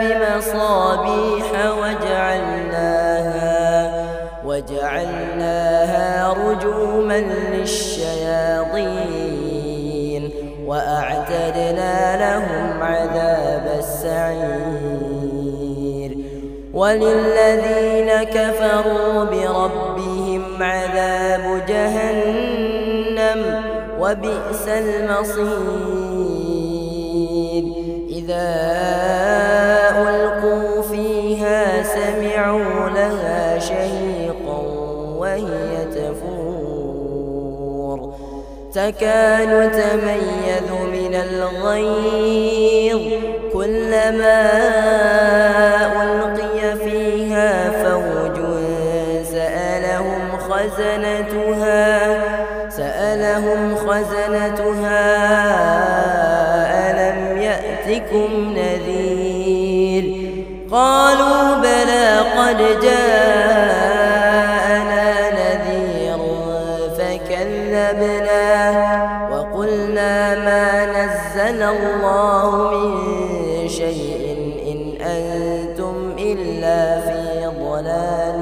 بمصابيح وجعلناها وجعلناها رجوما للشياطين وأعتدنا لهم عذاب السعير. وللذين كفروا بربهم عذاب جهنم وبئس المصير. ألقوا فيها سمعوا لها شهيقا وهي تفور. تكاد تميز من الغيظ كلما قالوا بلى قد جاءنا نذير فكذبنا وقلنا ما نزل الله من شيء إن أنتم إلا في ضلال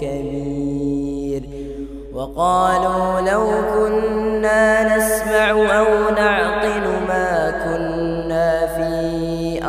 كبير وقالوا لو كنا نسمع أو نعقل ما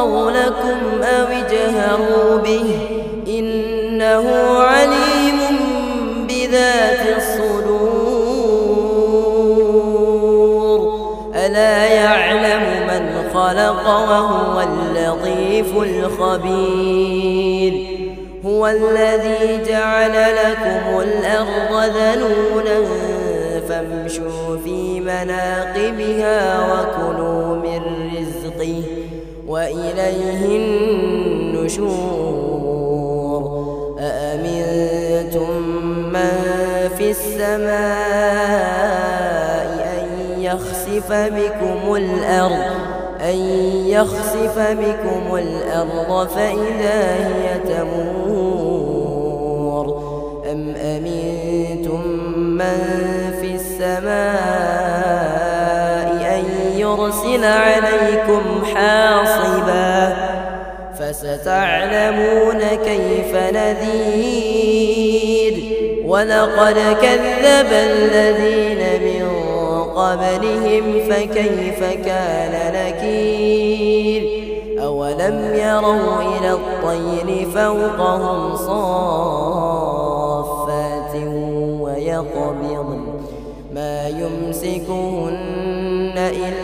قولكم أو اجهروا به. إنه عليم بذات الصدور. ألا يعلم من خلق وهو اللطيف الخبير. هو الذي جعل لكم الأرض ذنونا فامشوا في مناقبها وكلوا من رزقه. وإليه النشور. أأمنتم من في السماء أن يخسف بكم الأرض؟ أن يخسف بكم الأرض فإذا هي تمور. أم أمنتم من في السماء أن يرسل عليكم حاصبا فستعلمون كيف نذير ولقد كذب الذين من قبلهم فكيف كان نكير أولم يروا إلى الطير فوقهم صافات ويقبضن ما يمسكهن إلا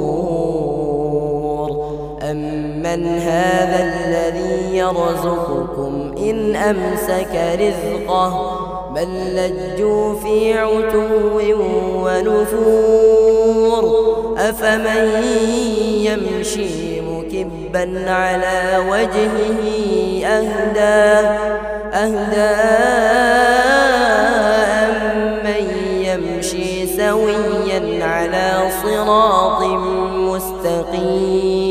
أمن هذا الذي يرزقكم إن أمسك رزقه بل لجوا في عتو ونفور أفمن يمشي مكبا على وجهه أهدى أهدى أمن يمشي سويا على صراط مستقيم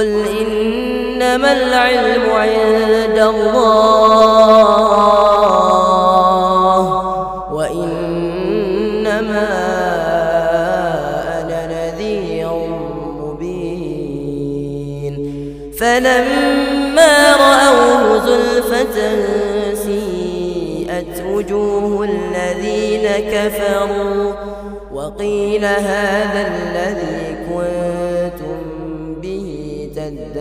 قل إنما العلم عند الله وإنما أنا نذير مبين فلما رأوه زلفة سيئت وجوه الذين كفروا وقيل هذا الذي كنتم به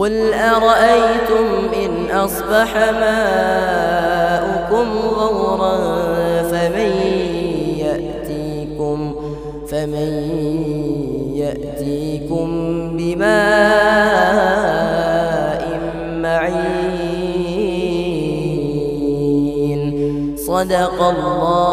قل أرأيتم إن أصبح ماؤكم غورا فمن يأتيكم فمن يأتيكم بماء معين صدق الله